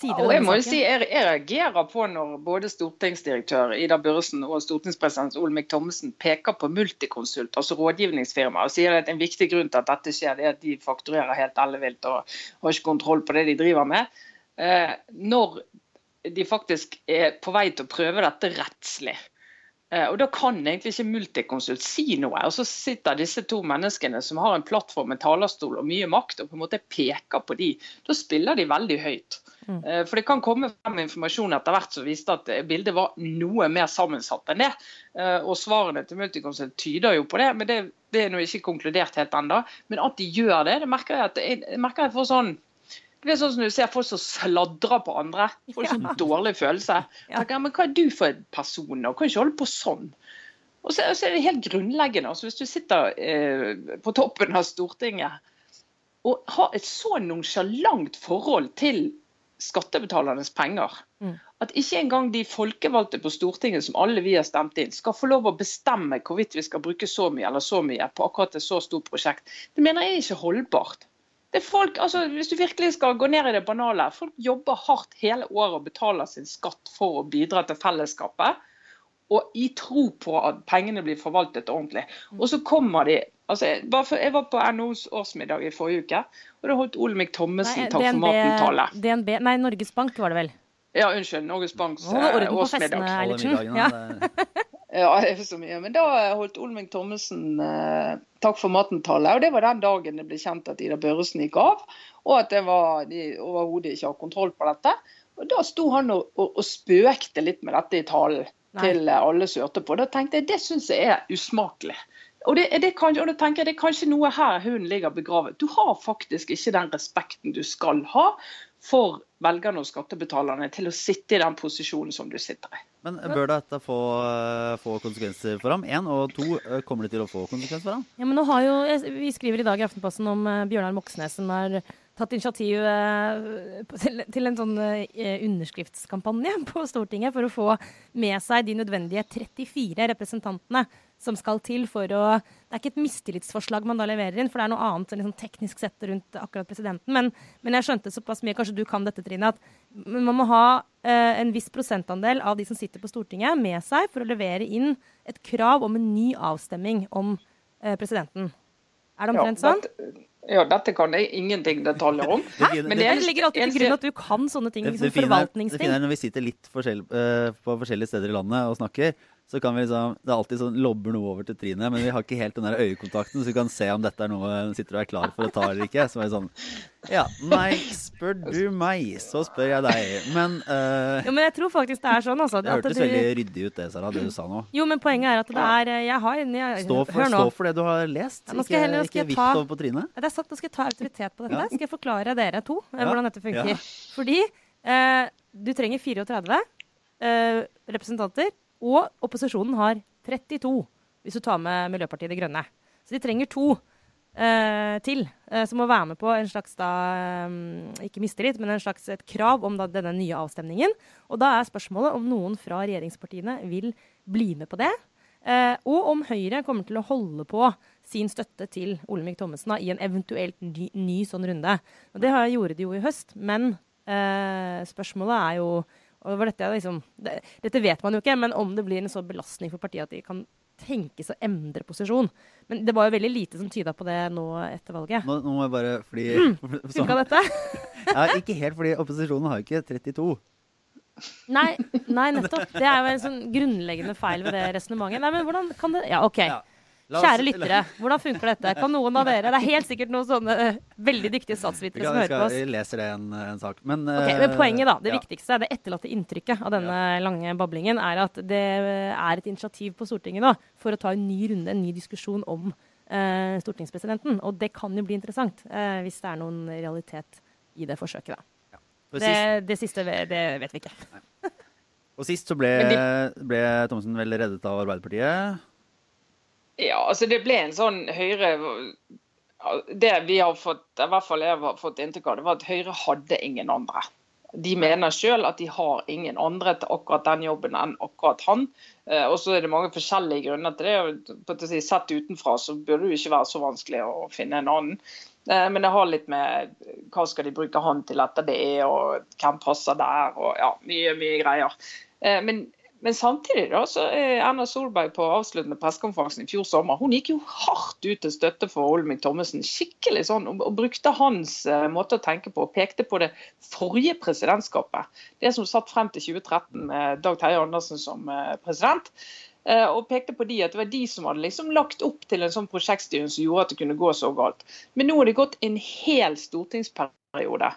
S3: side ved denne saken.
S2: si, jeg, jeg reagerer på når både stortingsdirektør Ida Børresen og stortingspresident Olemic Thommessen peker på Multiconsult, altså rådgivningsfirma, og sier at en viktig grunn til at dette skjer, det er at de fakturerer helt ellevilt og har ikke kontroll på det de driver med. Eh, når de faktisk er på vei til å prøve dette rettslig. Eh, Og Da kan egentlig ikke Multiconsult si noe. Og så sitter disse to menneskene som har en plattform, en talerstol og mye makt, og på en måte peker på de. Da spiller de veldig høyt. Mm. For det kan komme frem informasjon etter hvert som viste at eh, bildet var noe mer sammensatt enn det. Eh, Og svarene til Multiconsult tyder jo på det, men det, det er nå ikke konkludert helt ennå. Men at de gjør det, det merker jeg at jeg, jeg merker jeg får sånn det er sånn som du ser folk som sladrer på andre. Får sånn dårlig følelse.
S3: Ja.
S2: Tenker, men Hva er du for en person? Og kan ikke holde på sånn. Og så, så er det helt grunnleggende. Altså, hvis du sitter eh, på toppen av Stortinget og har et så nonsjalant forhold til skattebetalernes penger
S3: Mm.
S2: at ikke engang de folkevalgte på Stortinget som alle vi har stemt inn, skal få lov å bestemme hvorvidt vi skal bruke så mye eller så mye på akkurat et så stort prosjekt, det mener jeg er ikke holdbart. Det er folk, altså Hvis du virkelig skal gå ned i det banale, folk jobber hardt hele året og betaler sin skatt for å bidra til fellesskapet. Og i tro på at pengene blir forvaltet ordentlig. Og så kommer de altså jeg, bare for, jeg var på NHOs årsmiddag i forrige uke, og da holdt Olemic Thommessen takk for maten-tale.
S3: DNB, nei, Norges Bank var det vel.
S2: Ja, unnskyld. Norges Banks
S3: årsmiddag. var det
S2: eh,
S3: orden på
S2: årsmiddag.
S3: festene. Ja.
S2: Ja, det er så mye. Men da holdt Olming Thommessen eh, takk for maten-tale. Og det var den dagen det ble kjent at Ida Børresen gikk av, og at det var, de overhodet ikke har kontroll på dette. Og da sto han og, og, og spøkte litt med dette i talen til eh, alle som hørte på. Da tenkte jeg det syns jeg er usmakelig. Og, det, det kan, og da tenker jeg det er kanskje noe her hun ligger begravet. Du har faktisk ikke den respekten du skal ha for velgerne og skattebetalerne til å sitte i den posisjonen som du sitter i.
S1: Men bør dette få, eh, få konsekvenser for ham? Én, og to, eh, kommer det til å få konsekvenser for ham?
S3: Ja, men nå har jo, Vi skriver i dag i Aftenposten om eh, Bjørnar Moxnes som har tatt initiativ til, til en sånn underskriftskampanje på Stortinget for å få med seg de nødvendige 34 representantene som skal til for å Det er ikke et mistillitsforslag man da leverer inn, for det er noe annet enn liksom teknisk sett rundt akkurat presidenten. Men, men jeg skjønte såpass mye, kanskje du kan dette, Trine, at man må ha eh, en viss prosentandel av de som sitter på Stortinget, med seg for å levere inn et krav om en ny avstemning om eh, presidenten. Er det omtrent sånn?
S2: ja, dette kan jeg ingenting detaljer om.
S1: Hæ?
S2: Men
S1: det-
S2: det
S3: Det ligger alltid til grunn at du kan sånne ting.
S1: Det,
S3: Liksom
S1: det, fine forvaltningsting. det
S3: forvaltningsting.
S1: fine er når vi sitter litt forskjell, uh, på forskjellige steder i landet og snakker, så kan vi liksom Det er alltid sånn lobber noe over til Trine, men vi har ikke helt den der øyekontakten, så vi kan se om dette er noe hun sitter og er klar for å ta eller ikke. Så er det sånn Ja, nei, spør du meg, så spør jeg deg. Men uh,
S3: Jo, men jeg tror faktisk det er sånn, altså.
S1: det hørtes
S3: du-
S1: veldig ryddig ut, det, Sara, det du sa nå.
S3: Jo, men poenget er at det er eh, Jeg har jeg,
S1: Stå for, stå for det du har lest,
S3: Ja,
S1: ikke,
S3: heller-
S1: ikke vipp
S3: ta-
S1: over på Trine.
S3: Det er sant, Nå skal jeg ta autoritet på dette.
S1: Ja.
S3: Skal jeg forklare dere to eh,
S1: Ja.
S3: hvordan dette funker.
S1: Ja.
S3: Fordi uh, du trenger 34 uh, representanter, og opposisjonen har 32, hvis du tar med Miljøpartiet De Grønne. Så de trenger to eh, til, eh, som må være med på en slags da, eh, ikke mistillit, men en slags et krav om da, denne nye avstemningen. Og da er spørsmålet om noen fra regjeringspartiene vil bli med på det. Eh, og om Høyre kommer til å holde på sin støtte til Olemic Thommessen i en eventuelt ny, ny sånn runde. Og det gjorde de jo i høst, men eh, spørsmålet er jo og det var dette, liksom, det, dette vet man jo ikke, men om det blir en sånn belastning for partiet at de kan tenkes å endre posisjon. Men det var jo veldig lite som tyda på det nå etter valget.
S1: Nå, nå må jeg bare fly mm,
S3: Funka dette?
S1: ja, Ikke helt, fordi opposisjonen har jo ikke 32.
S3: Nei, nei, nettopp. Det er jo en sånn grunnleggende feil ved det resonnementet. Nei, men hvordan kan det Ja, OK.
S1: Ja.
S3: Kjære lyttere, hvordan funker dette? Kan noen av dere Det er helt sikkert noen sånne eh, veldig dyktige
S1: Vi,
S3: statsvitere som hører på oss.
S1: vi leser det en, en sak. Men,
S3: Ok,
S1: eh,
S3: men poenget, da, det
S1: ja.
S3: viktigste, det etterlatte inntrykket av denne lange bablingen, er at det er et initiativ på Stortinget nå for å ta en ny runde, en ny diskusjon om eh, stortingspresidenten. Og det kan jo bli interessant, eh, hvis det er noen realitet i det forsøket, da.
S1: Ja.
S3: Det, det siste det vet vi ikke.
S1: og sist så ble, ble Thomsen vel reddet av Arbeiderpartiet.
S2: Ja, altså det ble en sånn Høyre Det vi har fått, i hvert fall jeg har fått inntrykk av, det var at Høyre hadde ingen andre. De mener sjøl at de har ingen andre til akkurat den jobben enn akkurat han. Eh, og så er det mange forskjellige grunner til det. si, Sett utenfra så burde det jo ikke være så vanskelig å finne en annen. Eh, men det har litt med hva skal de bruke han til etter det, og hvem passer der, og ja, mye, mye greier. Eh, men men samtidig da, så er Erna Solberg på avsluttende pressekonferansen i fjor sommer hun gikk jo hardt ut til støtte for Olemic Thommessen. Skikkelig sånn, og brukte hans uh, måte å tenke på. og Pekte på det forrige presidentskapet. Det som satt frem til 2013 med Dag Terje Andersen som uh, president. Eh, og pekte på de at det var de som hadde liksom lagt opp til en sånn prosjektstyring som gjorde at det kunne gå så galt. Men nå har det gått en hel stortingsperiode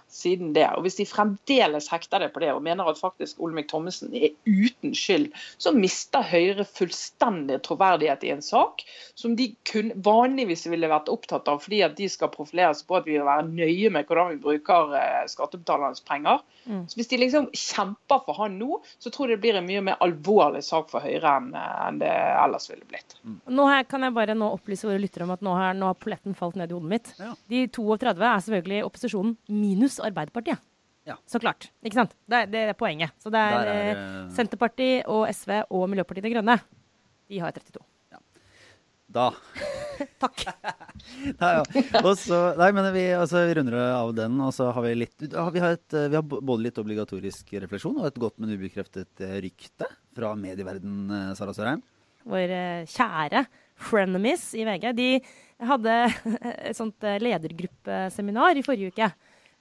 S2: siden det. Og Hvis de fremdeles hekter det på det og mener at faktisk Olemic Thommessen er uten skyld, så mister Høyre fullstendig troverdighet i en sak som de kun vanligvis ville vært opptatt av fordi at de skal profilere seg på at vi vil være nøye med hvordan vi bruker eh, skattebetalernes penger.
S3: Mm.
S2: Så Hvis de liksom kjemper for han nå, så tror jeg det blir en mye mer alvorlig sak for Høyre enn eh, det ellers ville blitt.
S3: Nå her kan jeg bare nå opplyse våre lyttere om at nå har, nå har polletten falt ned i hodet mitt.
S1: Ja.
S3: De 32 er selvfølgelig opposisjonen minus Arbeiderpartiet.
S1: Ja.
S3: Så klart. Ikke sant? Det, det er poenget. Så det er,
S1: er,
S3: eh, Senterpartiet og SV og Miljøpartiet De Grønne. De har 32.
S1: Da.
S3: Takk.
S1: Nei, ja. Også, nei, men vi, altså, vi runder av den, og så har vi litt vi, har et, eh, vi har både litt obligatorisk refleksjon og et godt, men ubekreftet eh, rykte fra medieverden, Sara Sørheim.
S3: Vår kjære frenemies i VG. De hadde et sånt ledergruppeseminar i forrige uke.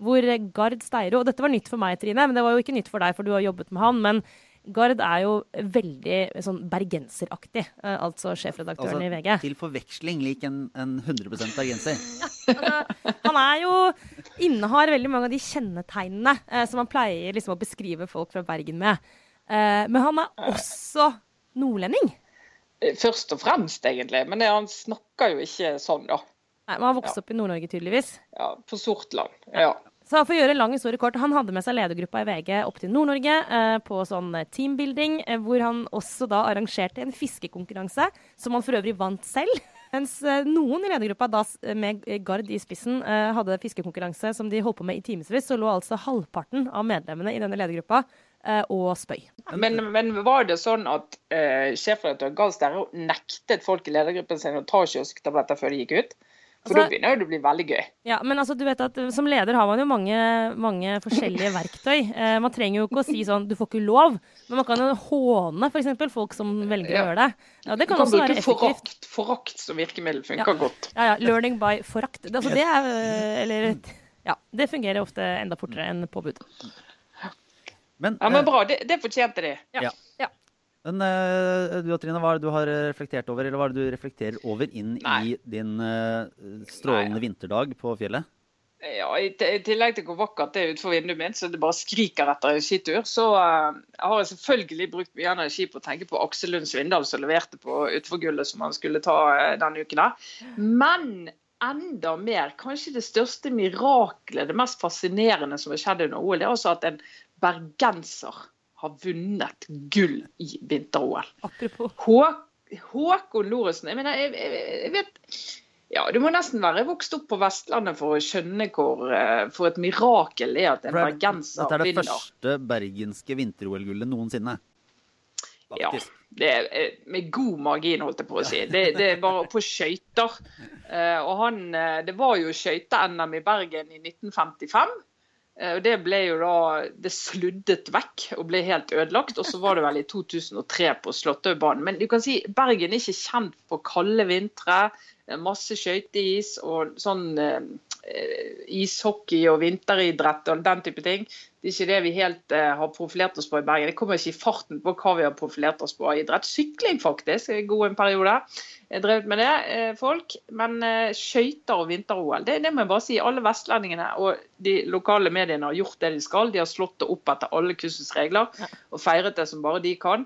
S3: Hvor Gard Steiro Og dette var nytt for meg, Trine, men det var jo ikke nytt for deg, for du har jobbet med han. Men Gard er jo veldig sånn bergenseraktig. eh, Altså sjefredaktøren i VG.
S1: til forveksling lik en, en 100% bergenser.
S3: Altså, han er jo innehar veldig mange av de kjennetegnene eh, som han pleier liksom å beskrive folk fra Bergen med. Eh, men han er også nordlending.
S2: Eh, Først og fremst, egentlig. Men det, han snakker jo ikke sånn, da.
S3: Nei, men han vokste opp i Nord-Norge, tydeligvis.
S2: Ja, på Sortland. Ja.
S3: Så for å gjøre en lang historie kort, Han hadde med seg ledergruppa i VG opp til Nord-Norge eh, på sånn eh, teambuilding, eh, hvor han også da arrangerte en fiskekonkurranse, som han for øvrig vant selv. Mens eh, noen i ledergruppa, da med Gard i spissen, eh, hadde fiskekonkurranse som de holdt på med i timevis, så lå altså halvparten av medlemmene i denne ledergruppa eh, og spøy.
S2: Men, men var det sånn at eh, sjefredaktør Gahr Sterre nektet folk i ledergruppen sin å ta kiosktabletter før de gikk ut? For
S3: Altså-
S2: da begynner det å bli veldig gøy.
S3: Ja, men altså, du vet at eh, Som leder har man jo mange, mange forskjellige verktøy. Eh, man trenger jo ikke å si sånn 'du får ikke lov', men man kan jo håne for eksempel, folk som velger
S2: Ja.
S3: å gjøre det. Ja, Det kan
S2: kan
S3: også være effektivt.
S2: forakt, forakt som virkemiddel. Funker godt.
S3: Ja, ja. Learning by forakt. Det, altså, det er øh, Eller Ja. Det fungerer ofte enda fortere enn påbud.
S1: Men,
S2: Ja,
S1: eh,
S2: men bra, det, det fortjente de.
S1: Ja. Men eh, du og Trine, hva er det du har eh, reflektert over, eller hva er det du reflekterer over inn
S2: Nei.
S1: i din eh, strålende
S2: Nei.
S1: vinterdag på fjellet?
S2: Ja, i, tillegg til hvor vakkert det er utenfor vinduet mitt, så det bare skriker etter en skitur, så uh, jeg har jeg selvfølgelig brukt mye energi på å tenke på Aksel Lund Svindal som leverte på utforgullet som han skulle ta uh, denne uken. Der. Men enda mer, kanskje det største miraklet, det mest fascinerende som har skjedd under OL, det er altså at en bergenser har vunnet gull i vinter-OL. Håkon Loresen Jeg mener, jeg, jeg, jeg vet ja, Du må nesten være vokst opp på Vestlandet for å skjønne hvor eh, for et mirakel det er at en
S1: bergenser det er- Dette er det
S2: vinner.
S1: første bergenske vinter-OL-gullet noensinne.
S2: Ja, det er eh, med god margin, holdt jeg på å si. Det, det er bare på skøyter. Eh, og han, det var jo skøyte-NM i Bergen i 1955. Eh, og Det ble jo da Det sluddet vekk og ble helt ødelagt. Og så var det vel i 2003 på Slåttøybanen. Men du kan si Bergen er ikke kjent for kalde vintre. Er masse skøyteis og sånn eh, ishockey og vinteridrett og den type ting. Det er ikke det vi helt eh, har profilert oss på i Bergen. Det kommer ikke i farten på hva vi har profilert oss på av idrett. Sykling, faktisk, er god en periode. Jeg drevet med det, eh, folk. Men eh, skøyter og vinter-OL, det, det må jeg bare si. Alle vestlendingene og de lokale mediene har gjort det de skal. De har slått det opp etter alle kunstens regler og feiret det som bare de kan.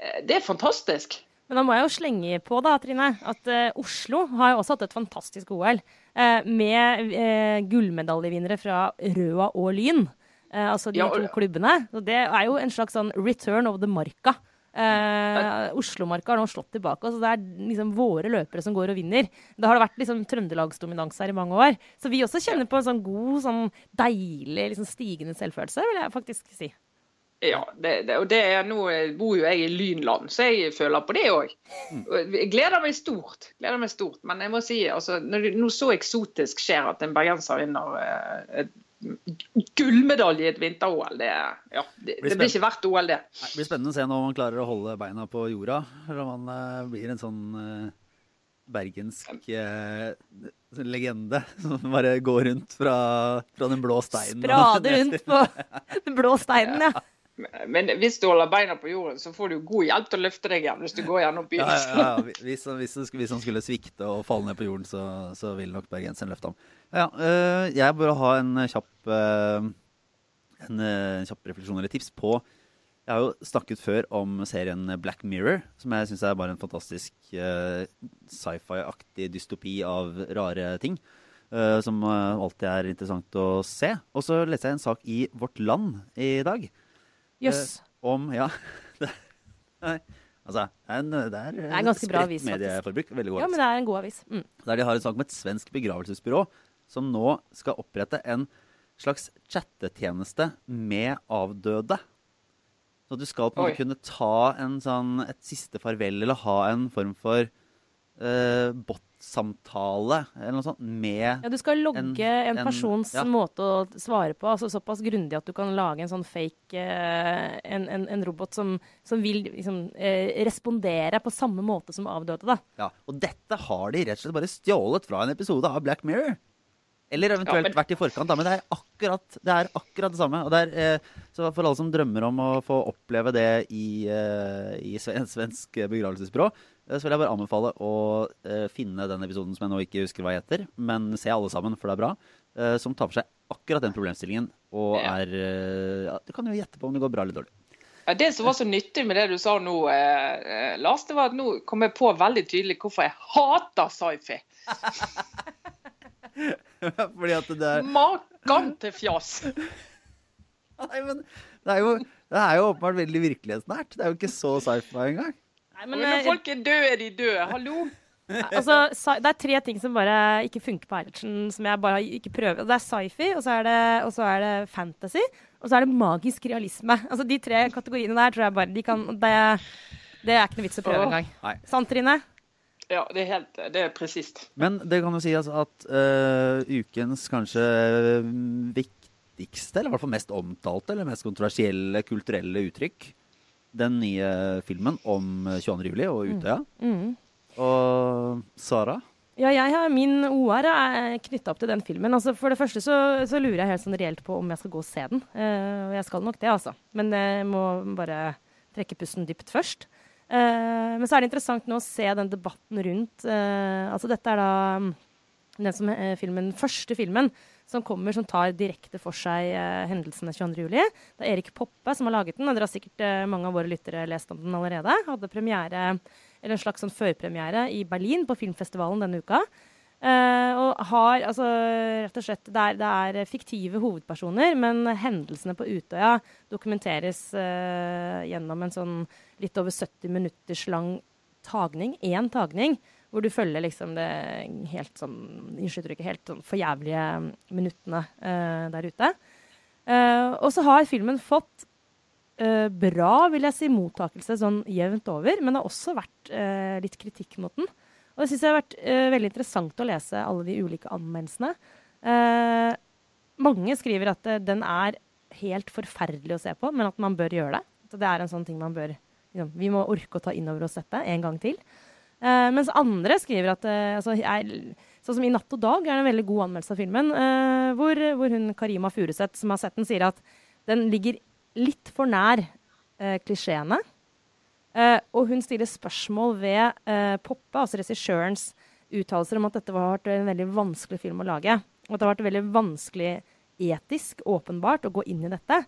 S2: Eh, Det er fantastisk.
S3: Men da må jeg jo slenge på da, Trine, at uh, Oslo har jo også hatt et fantastisk OL. Uh, med uh, gullmedaljevinnere fra Røa og Lyn. Eh, altså de
S2: Ja,
S3: to klubbene. Så det er jo en slags sånn return of the marka. Uh, Oslo-marka har nå slått tilbake. Så det er liksom våre løpere som går og vinner. Det har det vært liksom trøndelagsdominans her i mange år. Så vi også kjenner på en sånn god, sånn deilig, liksom stigende selvfølelse, vil jeg faktisk si.
S2: Ja, det, det, og det er, nå bor jo jeg i Lynland, så jeg føler på det òg. Jeg gleder meg stort. gleder meg stort, Men jeg må si, altså, når noe så eksotisk skjer at en bergenser vinner eh, et gullmedalje i et vinter-OL, det, ja, det, det blir ikke verdt OL, det.
S1: Nei, Det blir spennende å se når man klarer å holde beina på jorda. Eller om man eh, blir en sånn eh, bergensk eh, legende som bare går rundt fra, fra den blå steinen. Sprader
S3: rundt på den blå steinen, ja.
S2: Men hvis du holder beina på jorden, så får du god hjelp til å løfte deg igjen hvis du går gjennom byen.
S1: ja, ja. Hvis, hvis, hvis han skulle svikte og falle ned på jorden, så, så vil nok bergenseren løfte ham. Ja, øh, jeg bør ha en kjapp, øh, en, øh, en kjapp refleksjon eller tips på Jeg har jo snakket før om serien Black Mirror, som jeg syns er bare en fantastisk øh, sci-fi-aktig dystopi av rare ting. øh, som alltid er interessant å se. Og så leste jeg en sak i Vårt Land i dag.
S3: Jøss.
S1: Eh, om Ja. Altså, det er, en, det er,
S3: Det er en ganske bra avis, faktisk.
S1: medieforbruk. Veldig god
S3: Ja, men det er en god avis. Mm.
S1: Der de har en sak om et svensk begravelsesbyrå som nå skal opprette en slags chattetjeneste med avdøde. Så du skal på en måte kunne ta en sånn, et siste farvel, eller ha en form for uh, bot-samtale, eller noe sånt, med
S3: Ja, du skal logge en,
S1: en-
S3: persons
S1: ja.
S3: måte å svare på, altså såpass grundig at du kan lage en sånn fake eh, en, en, en robot som, som vil liksom, eh, respondere på samme måte som avdøde, da.
S1: Ja, og dette har de rett og slett bare stjålet fra en episode av Black Mirror. Eller eventuelt
S2: Ja, men-
S1: vært i forkant, da, men det er akkurat det, er akkurat det samme. Og det er, eh, så for alle som drømmer om å få oppleve det i, eh, i svensk begravelsesbyrå, så vil jeg bare anbefale å eh, finne den episoden som jeg nå ikke husker hva heter, men se alle sammen, for det er bra, eh, som tar for seg akkurat den problemstillingen, og er eh, ja, Du kan jo gjette på om det går bra eller dårlig.
S2: Ja, det som var så nyttig med det du sa nå, eh, eh, Lars, det var at nå kom jeg på veldig tydelig hvorfor jeg hater sci-fi.
S1: Fordi at det er
S2: Makan til fjas.
S1: Nei, men det er jo, det er jo åpenbart veldig virkelighetsnært. Det er jo ikke så sci-fi engang.
S3: Nei,
S2: Men
S3: men,
S2: når
S3: eh,
S2: folk er døde, er de døde. Hallo?
S3: altså, det er tre ting som bare ikke funker på Eilertsen, som jeg bare ikke prøver. Det er sci-fi, og så det, og så er det fantasy, og så er det magisk realisme. Altså, de tre kategoriene der tror jeg bare de kan Det, det er ikke noe vits å prøve engang. Sant, Trine?
S2: Ja, det er helt Det er presist.
S1: Men det kan jo si altså at uh, ukens kanskje mm, viktigste, eller i hvert fall mest omtalte, eller mest kontroversielle kulturelle uttrykk, den nye filmen om 22. juli og Utøya.
S3: Mm.
S1: Og Sara?
S3: Ja, jeg har, min OR er knytta opp til den filmen. Altså, for det første så, så lurer jeg helt sånn reelt på om jeg skal gå og se den. Eh, og jeg skal nok det, altså. Men jeg må bare trekke pusten dypt først. Uh, men så er det interessant nå å se den debatten rundt uh, Altså dette er da mm, den som, eh, filmen, første filmen som kommer som tar direkte for seg eh, hendelsene 22. juli. Det er Erik Poppe som har laget den, og dere har sikkert eh, mange av våre lyttere lest om den allerede. Hadde premiere, eller en slags sånn førpremiere i Berlin på filmfestivalen denne uka. Eh, og har altså rett og slett Det er, det er fiktive hovedpersoner, men hendelsene på Utøya dokumenteres eh, gjennom en sånn litt over 70 minutters lang tagning. Én tagning, hvor du følger liksom det helt sånn Unnskyld helt sånn forjævlige minuttene uh, der ute. Uh, og så har filmen fått uh, bra, vil jeg si, mottakelse sånn jevnt over, men det har også vært litt kritikk mot den. Og det syns jeg har vært veldig interessant å lese alle de ulike anmeldelsene. Mange skriver at den er helt forferdelig å se på, men at man bør gjøre det. Så det er en sånn ting man bør liksom, Vi må orke å ta inn over oss dette en gang til. Eh, mens andre skriver at uh, altså, jeg, Sånn som i 'Natt og dag' er det en veldig god anmeldelse av filmen, Uh, hvor, hvor hun Karima Furuseth, som har sett den, sier at den ligger litt for nær klisjeene. Og hun stiller spørsmål ved Poppe, altså regissørens uttalelser om at dette har vært en veldig vanskelig film å lage. Og at det har vært veldig vanskelig etisk, åpenbart, å gå inn i dette.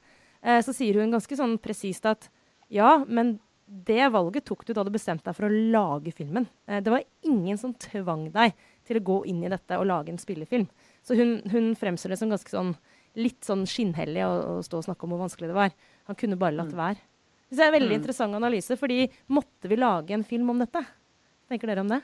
S3: Så sier hun ganske sånn presist at ja, men det valget tok du da du bestemte deg for å lage filmen. Eh, det var ingen som tvang deg til å gå inn i dette og lage en spillefilm. Så hun, hun fremstår det som ganske sånn litt sånn skinnhellig å, å, stå og snakke om hvor vanskelig det var. Han kunne bare latt være. Det er en veldig mm. interessant analyse, fordi måtte vi lage en film om dette? Tenker dere om det?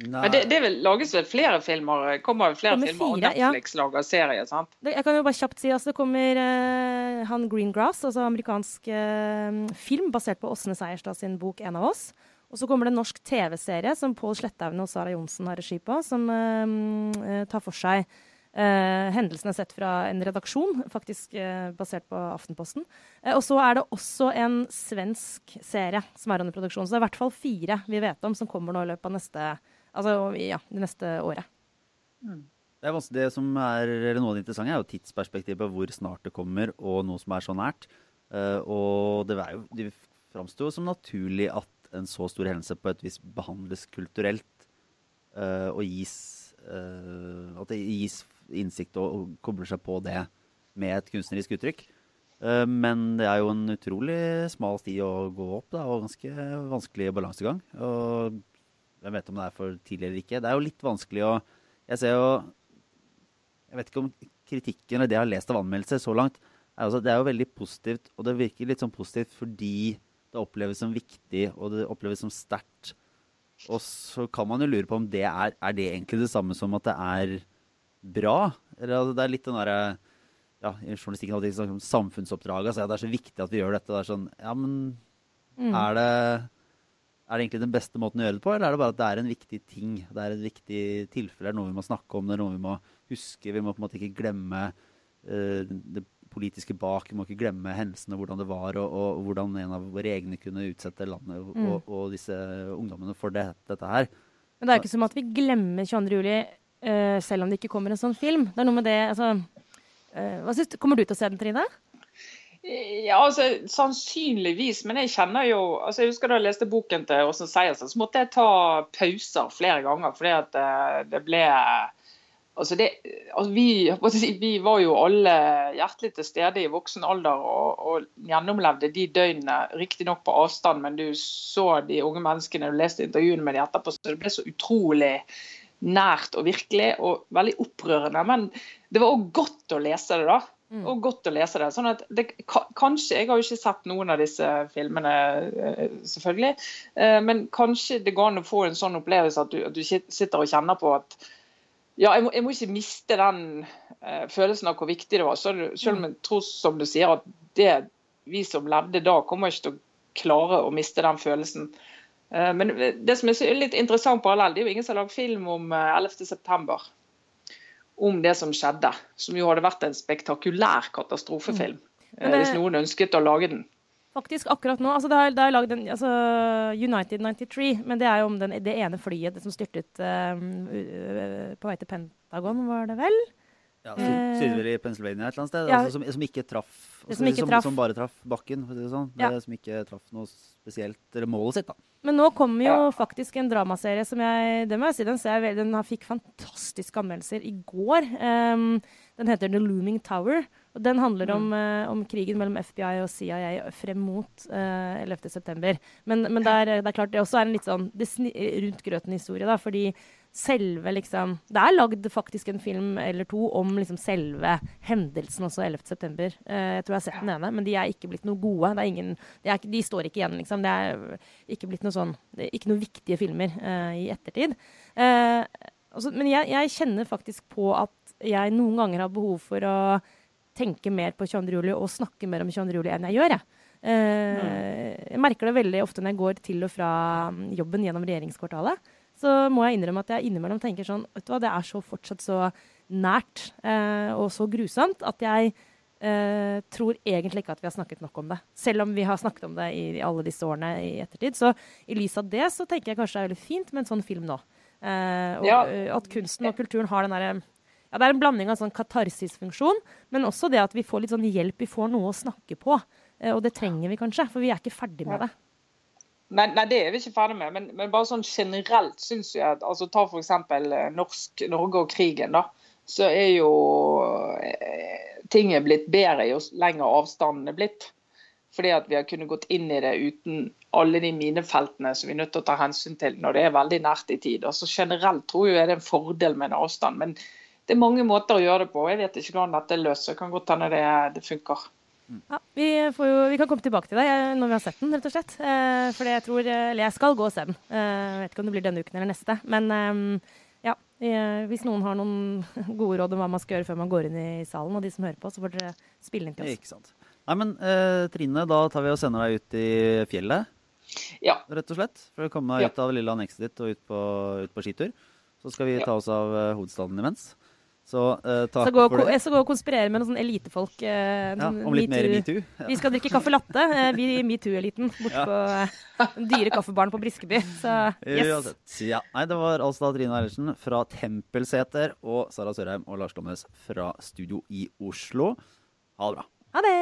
S2: Nei. Men det, det vil lages vel flere filmer? Kommer flere kommer filmer, fire, og Netflix ja. lager serier? sant?
S3: Det, jeg kan jo bare kjapt si altså Det kommer uh, han Greengrass, altså amerikansk uh, film basert på Åsne Seierstad sin bok 'En av oss'. Og så kommer det en norsk TV-serie som Pål Sletthaug og Sara Johnsen har regi på, som uh, tar for seg Uh, hendelsene sett fra en redaksjon, faktisk uh, basert på Aftenposten. Uh, og så er det også en svensk serie som er under produksjon. Så det er i hvert fall fire vi vet om som kommer nå i løpet av neste, altså, ja, det neste året.
S1: Mm. Det, er det, som er noe av det interessante, er jo tidsperspektivet på hvor snart det kommer, og noe som er så nært. og det, er jo, det framstår jo som naturlig at en så stor hendelse på et vis behandles kulturelt og gis At det gis innsikt og, og kobler seg på det med et kunstnerisk uttrykk. Men det er jo en utrolig smal sti å gå opp, da, og ganske vanskelig balansegang. Og hvem vet om det er for tidlig eller ikke. Det er jo litt vanskelig å Jeg ser jo Jeg vet ikke om kritikken eller det jeg har lest av anmeldelser så langt, er også, det er jo veldig positivt. Og det virker litt sånn positivt fordi det oppleves som viktig, og det oppleves som sterkt. Og så kan man jo lure på om det er, er det egentlig det samme som at det er bra. Eller, altså, det er litt den derre ja, I journalistikken alltid snakket om samfunnsoppdraget. Altså, ja, det er så viktig at vi gjør dette. Det er sånn Ja, men mm. er, det, er det egentlig den beste måten å gjøre det på, eller er det bare at det er en viktig ting? Det er et viktig tilfelle, noe vi må snakke om, det er noe vi må huske. Vi må på en måte ikke glemme uh, det politiske bak. Vi må ikke glemme hendelsene, hvordan det var, og, og hvordan en av våre egne kunne utsette landet og, mm. og, disse ungdommene for det, dette her.
S3: Men det er jo ikke som at vi glemmer 22. juli Uh, selv om det ikke kommer en sånn film. Det er noe med det altså, uh, synes du, Kommer du til å se den, Trine?
S2: Ja, altså Sannsynligvis, men jeg kjenner jo altså Jeg husker da jeg leste boken til Åsen Seiersen, så måtte jeg ta pauser flere ganger. fordi at det, eh, det ble altså det, altså vi, vi, var jo alle hjertelig til stede i voksen alder og, og gjennomlevde de døgnene, riktignok på avstand, men du så de unge menneskene, du leste intervjuene med de etterpå, så det ble så utrolig nært og virkelig og veldig opprørende. Men det var òg godt å lese det, da. Mm. Og godt å lese det. Sånn at det, kanskje, Jeg har jo ikke sett noen av disse filmene, eh, selvfølgelig. Eh, men kanskje det går an å få en sånn opplevelse at du, at du sitter og kjenner på at ja, jeg må, jeg må ikke miste den uh, følelsen av hvor viktig det var. Så, selv om jeg tror, som du sier, at det vi som levde da, kommer ikke til å klare å miste den følelsen. Eh, men det som er litt interessant parallell, det er jo ingen som har lagd film om 11.9. Eh, om det som skjedde. Som jo hadde vært en spektakulær katastrofefilm. Mm. Det, hvis noen ønsket å lage den.
S3: Faktisk akkurat nå. altså Det er, det er lagd en altså, United 93, men det er jo om den, det ene flyet det som styrtet um, på vei til Pentagon, var det vel?
S1: Ja, Sydvel i Pennsylvania et eller annet sted, ja. altså, som, som, ikke traff, altså, som, ikke traff. som, bare traff bakken. For det, sånn. ja. det, som ikke traff noe spesielt, eller målet sitt. da.
S3: Men nå kommer jo faktisk en dramaserie som jeg det må jeg si, den, ser jeg, den fikk fantastiske anmeldelser i går. Um, den heter The Looming Tower. og Den handler mm. om, uh, om, krigen mellom FBI og CIA frem mot uh, eh, 11.9. Men, men det, er, det er klart det også er en litt sånn rundt grøten-historie. da, fordi selve liksom Det er lagd faktisk en film eller to om liksom selve hendelsen også 11.9. Uh, jeg tror jeg har sett den ene, men de er ikke blitt noe gode. Ingen, er, de, står ikke igjen, liksom. Det er ikke blitt noe sånn Ikke noen viktige filmer uh, i ettertid. Uh, altså, men jeg, jeg, kjenner faktisk på at jeg noen ganger har behov for å tenke mer på 22. juli og snakke mer om 22. juli enn jeg gjør. Jeg. Uh, jeg merker det veldig ofte når jeg går til og fra jobben gjennom regjeringskvartalet så må jeg innrømme at jeg innimellom tenker sånn vet du hva, Det er så fortsatt så nært eh, og så grusomt at jeg eh, tror egentlig ikke at vi har snakket nok om det. Selv om vi har snakket om det i, i alle disse årene i ettertid. Så i lys av det så tenker jeg kanskje det er veldig fint med en sånn film nå. Eh, og
S2: Ja.
S3: eh, at kunsten og kulturen har den derre ja, Det er en blanding av sånn katarsisfunksjon, men også det at vi får litt sånn hjelp, vi får noe å snakke på. Eh, og det trenger vi kanskje, for vi er ikke ferdig med det.
S2: Nei, nei, det er vi ikke ferdig med. Men, men bare sånn generelt syns jeg at altså Ta f.eks. norsk Norge og krigen. da, Så er jo eh, ting er blitt bedre jo lenger avstanden er blitt. Fordi at vi har kunnet gått inn i det uten alle de minefeltene som vi er nødt til å ta hensyn til når det er veldig nært i tid. Altså Generelt tror jeg det er en fordel med en avstand. Men det er mange måter å gjøre det på. Jeg vet ikke hvordan dette er løst. Det kan godt hende det, det funker.
S3: Ja, vi, får jo, vi kan komme tilbake til det eh, når vi har sett den, rett og slett. Eh, for jeg tror Eller jeg skal gå og se den. Eh, jeg vet ikke om det blir denne uken eller neste. Men eh, ja, eh, hvis noen har noen gode råd om hva man skal gjøre før man går inn i salen, og de som hører på, så får dere spille inn til oss.
S1: Ikke sant. Nei, men eh, Trine, da tar vi og sender deg ut i fjellet,
S2: Ja.
S1: rett og slett. For å komme deg ut av det lille annekset ditt og ut på, ut på skitur. Så skal vi ta oss av eh, hovedstaden imens. Så uh, takk
S3: Så gå,
S1: for det.
S3: jeg skal gå og konspirere med noen sånne elitefolk. Uh,
S1: Ja, om litt mer
S3: metoo.
S1: Ja.
S3: Vi skal drikke kaffe latte, uh, vi i metoo-eliten, borte
S1: Ja.
S3: på den dyre kaffebaren på Briskeby. Så yes.
S1: Ja. Nei, det var altså da Trine Eilertsen fra Tempelseter og Sara Sørheim og Lars Glomnes fra studio i Oslo. Ha det bra.
S3: Ha det!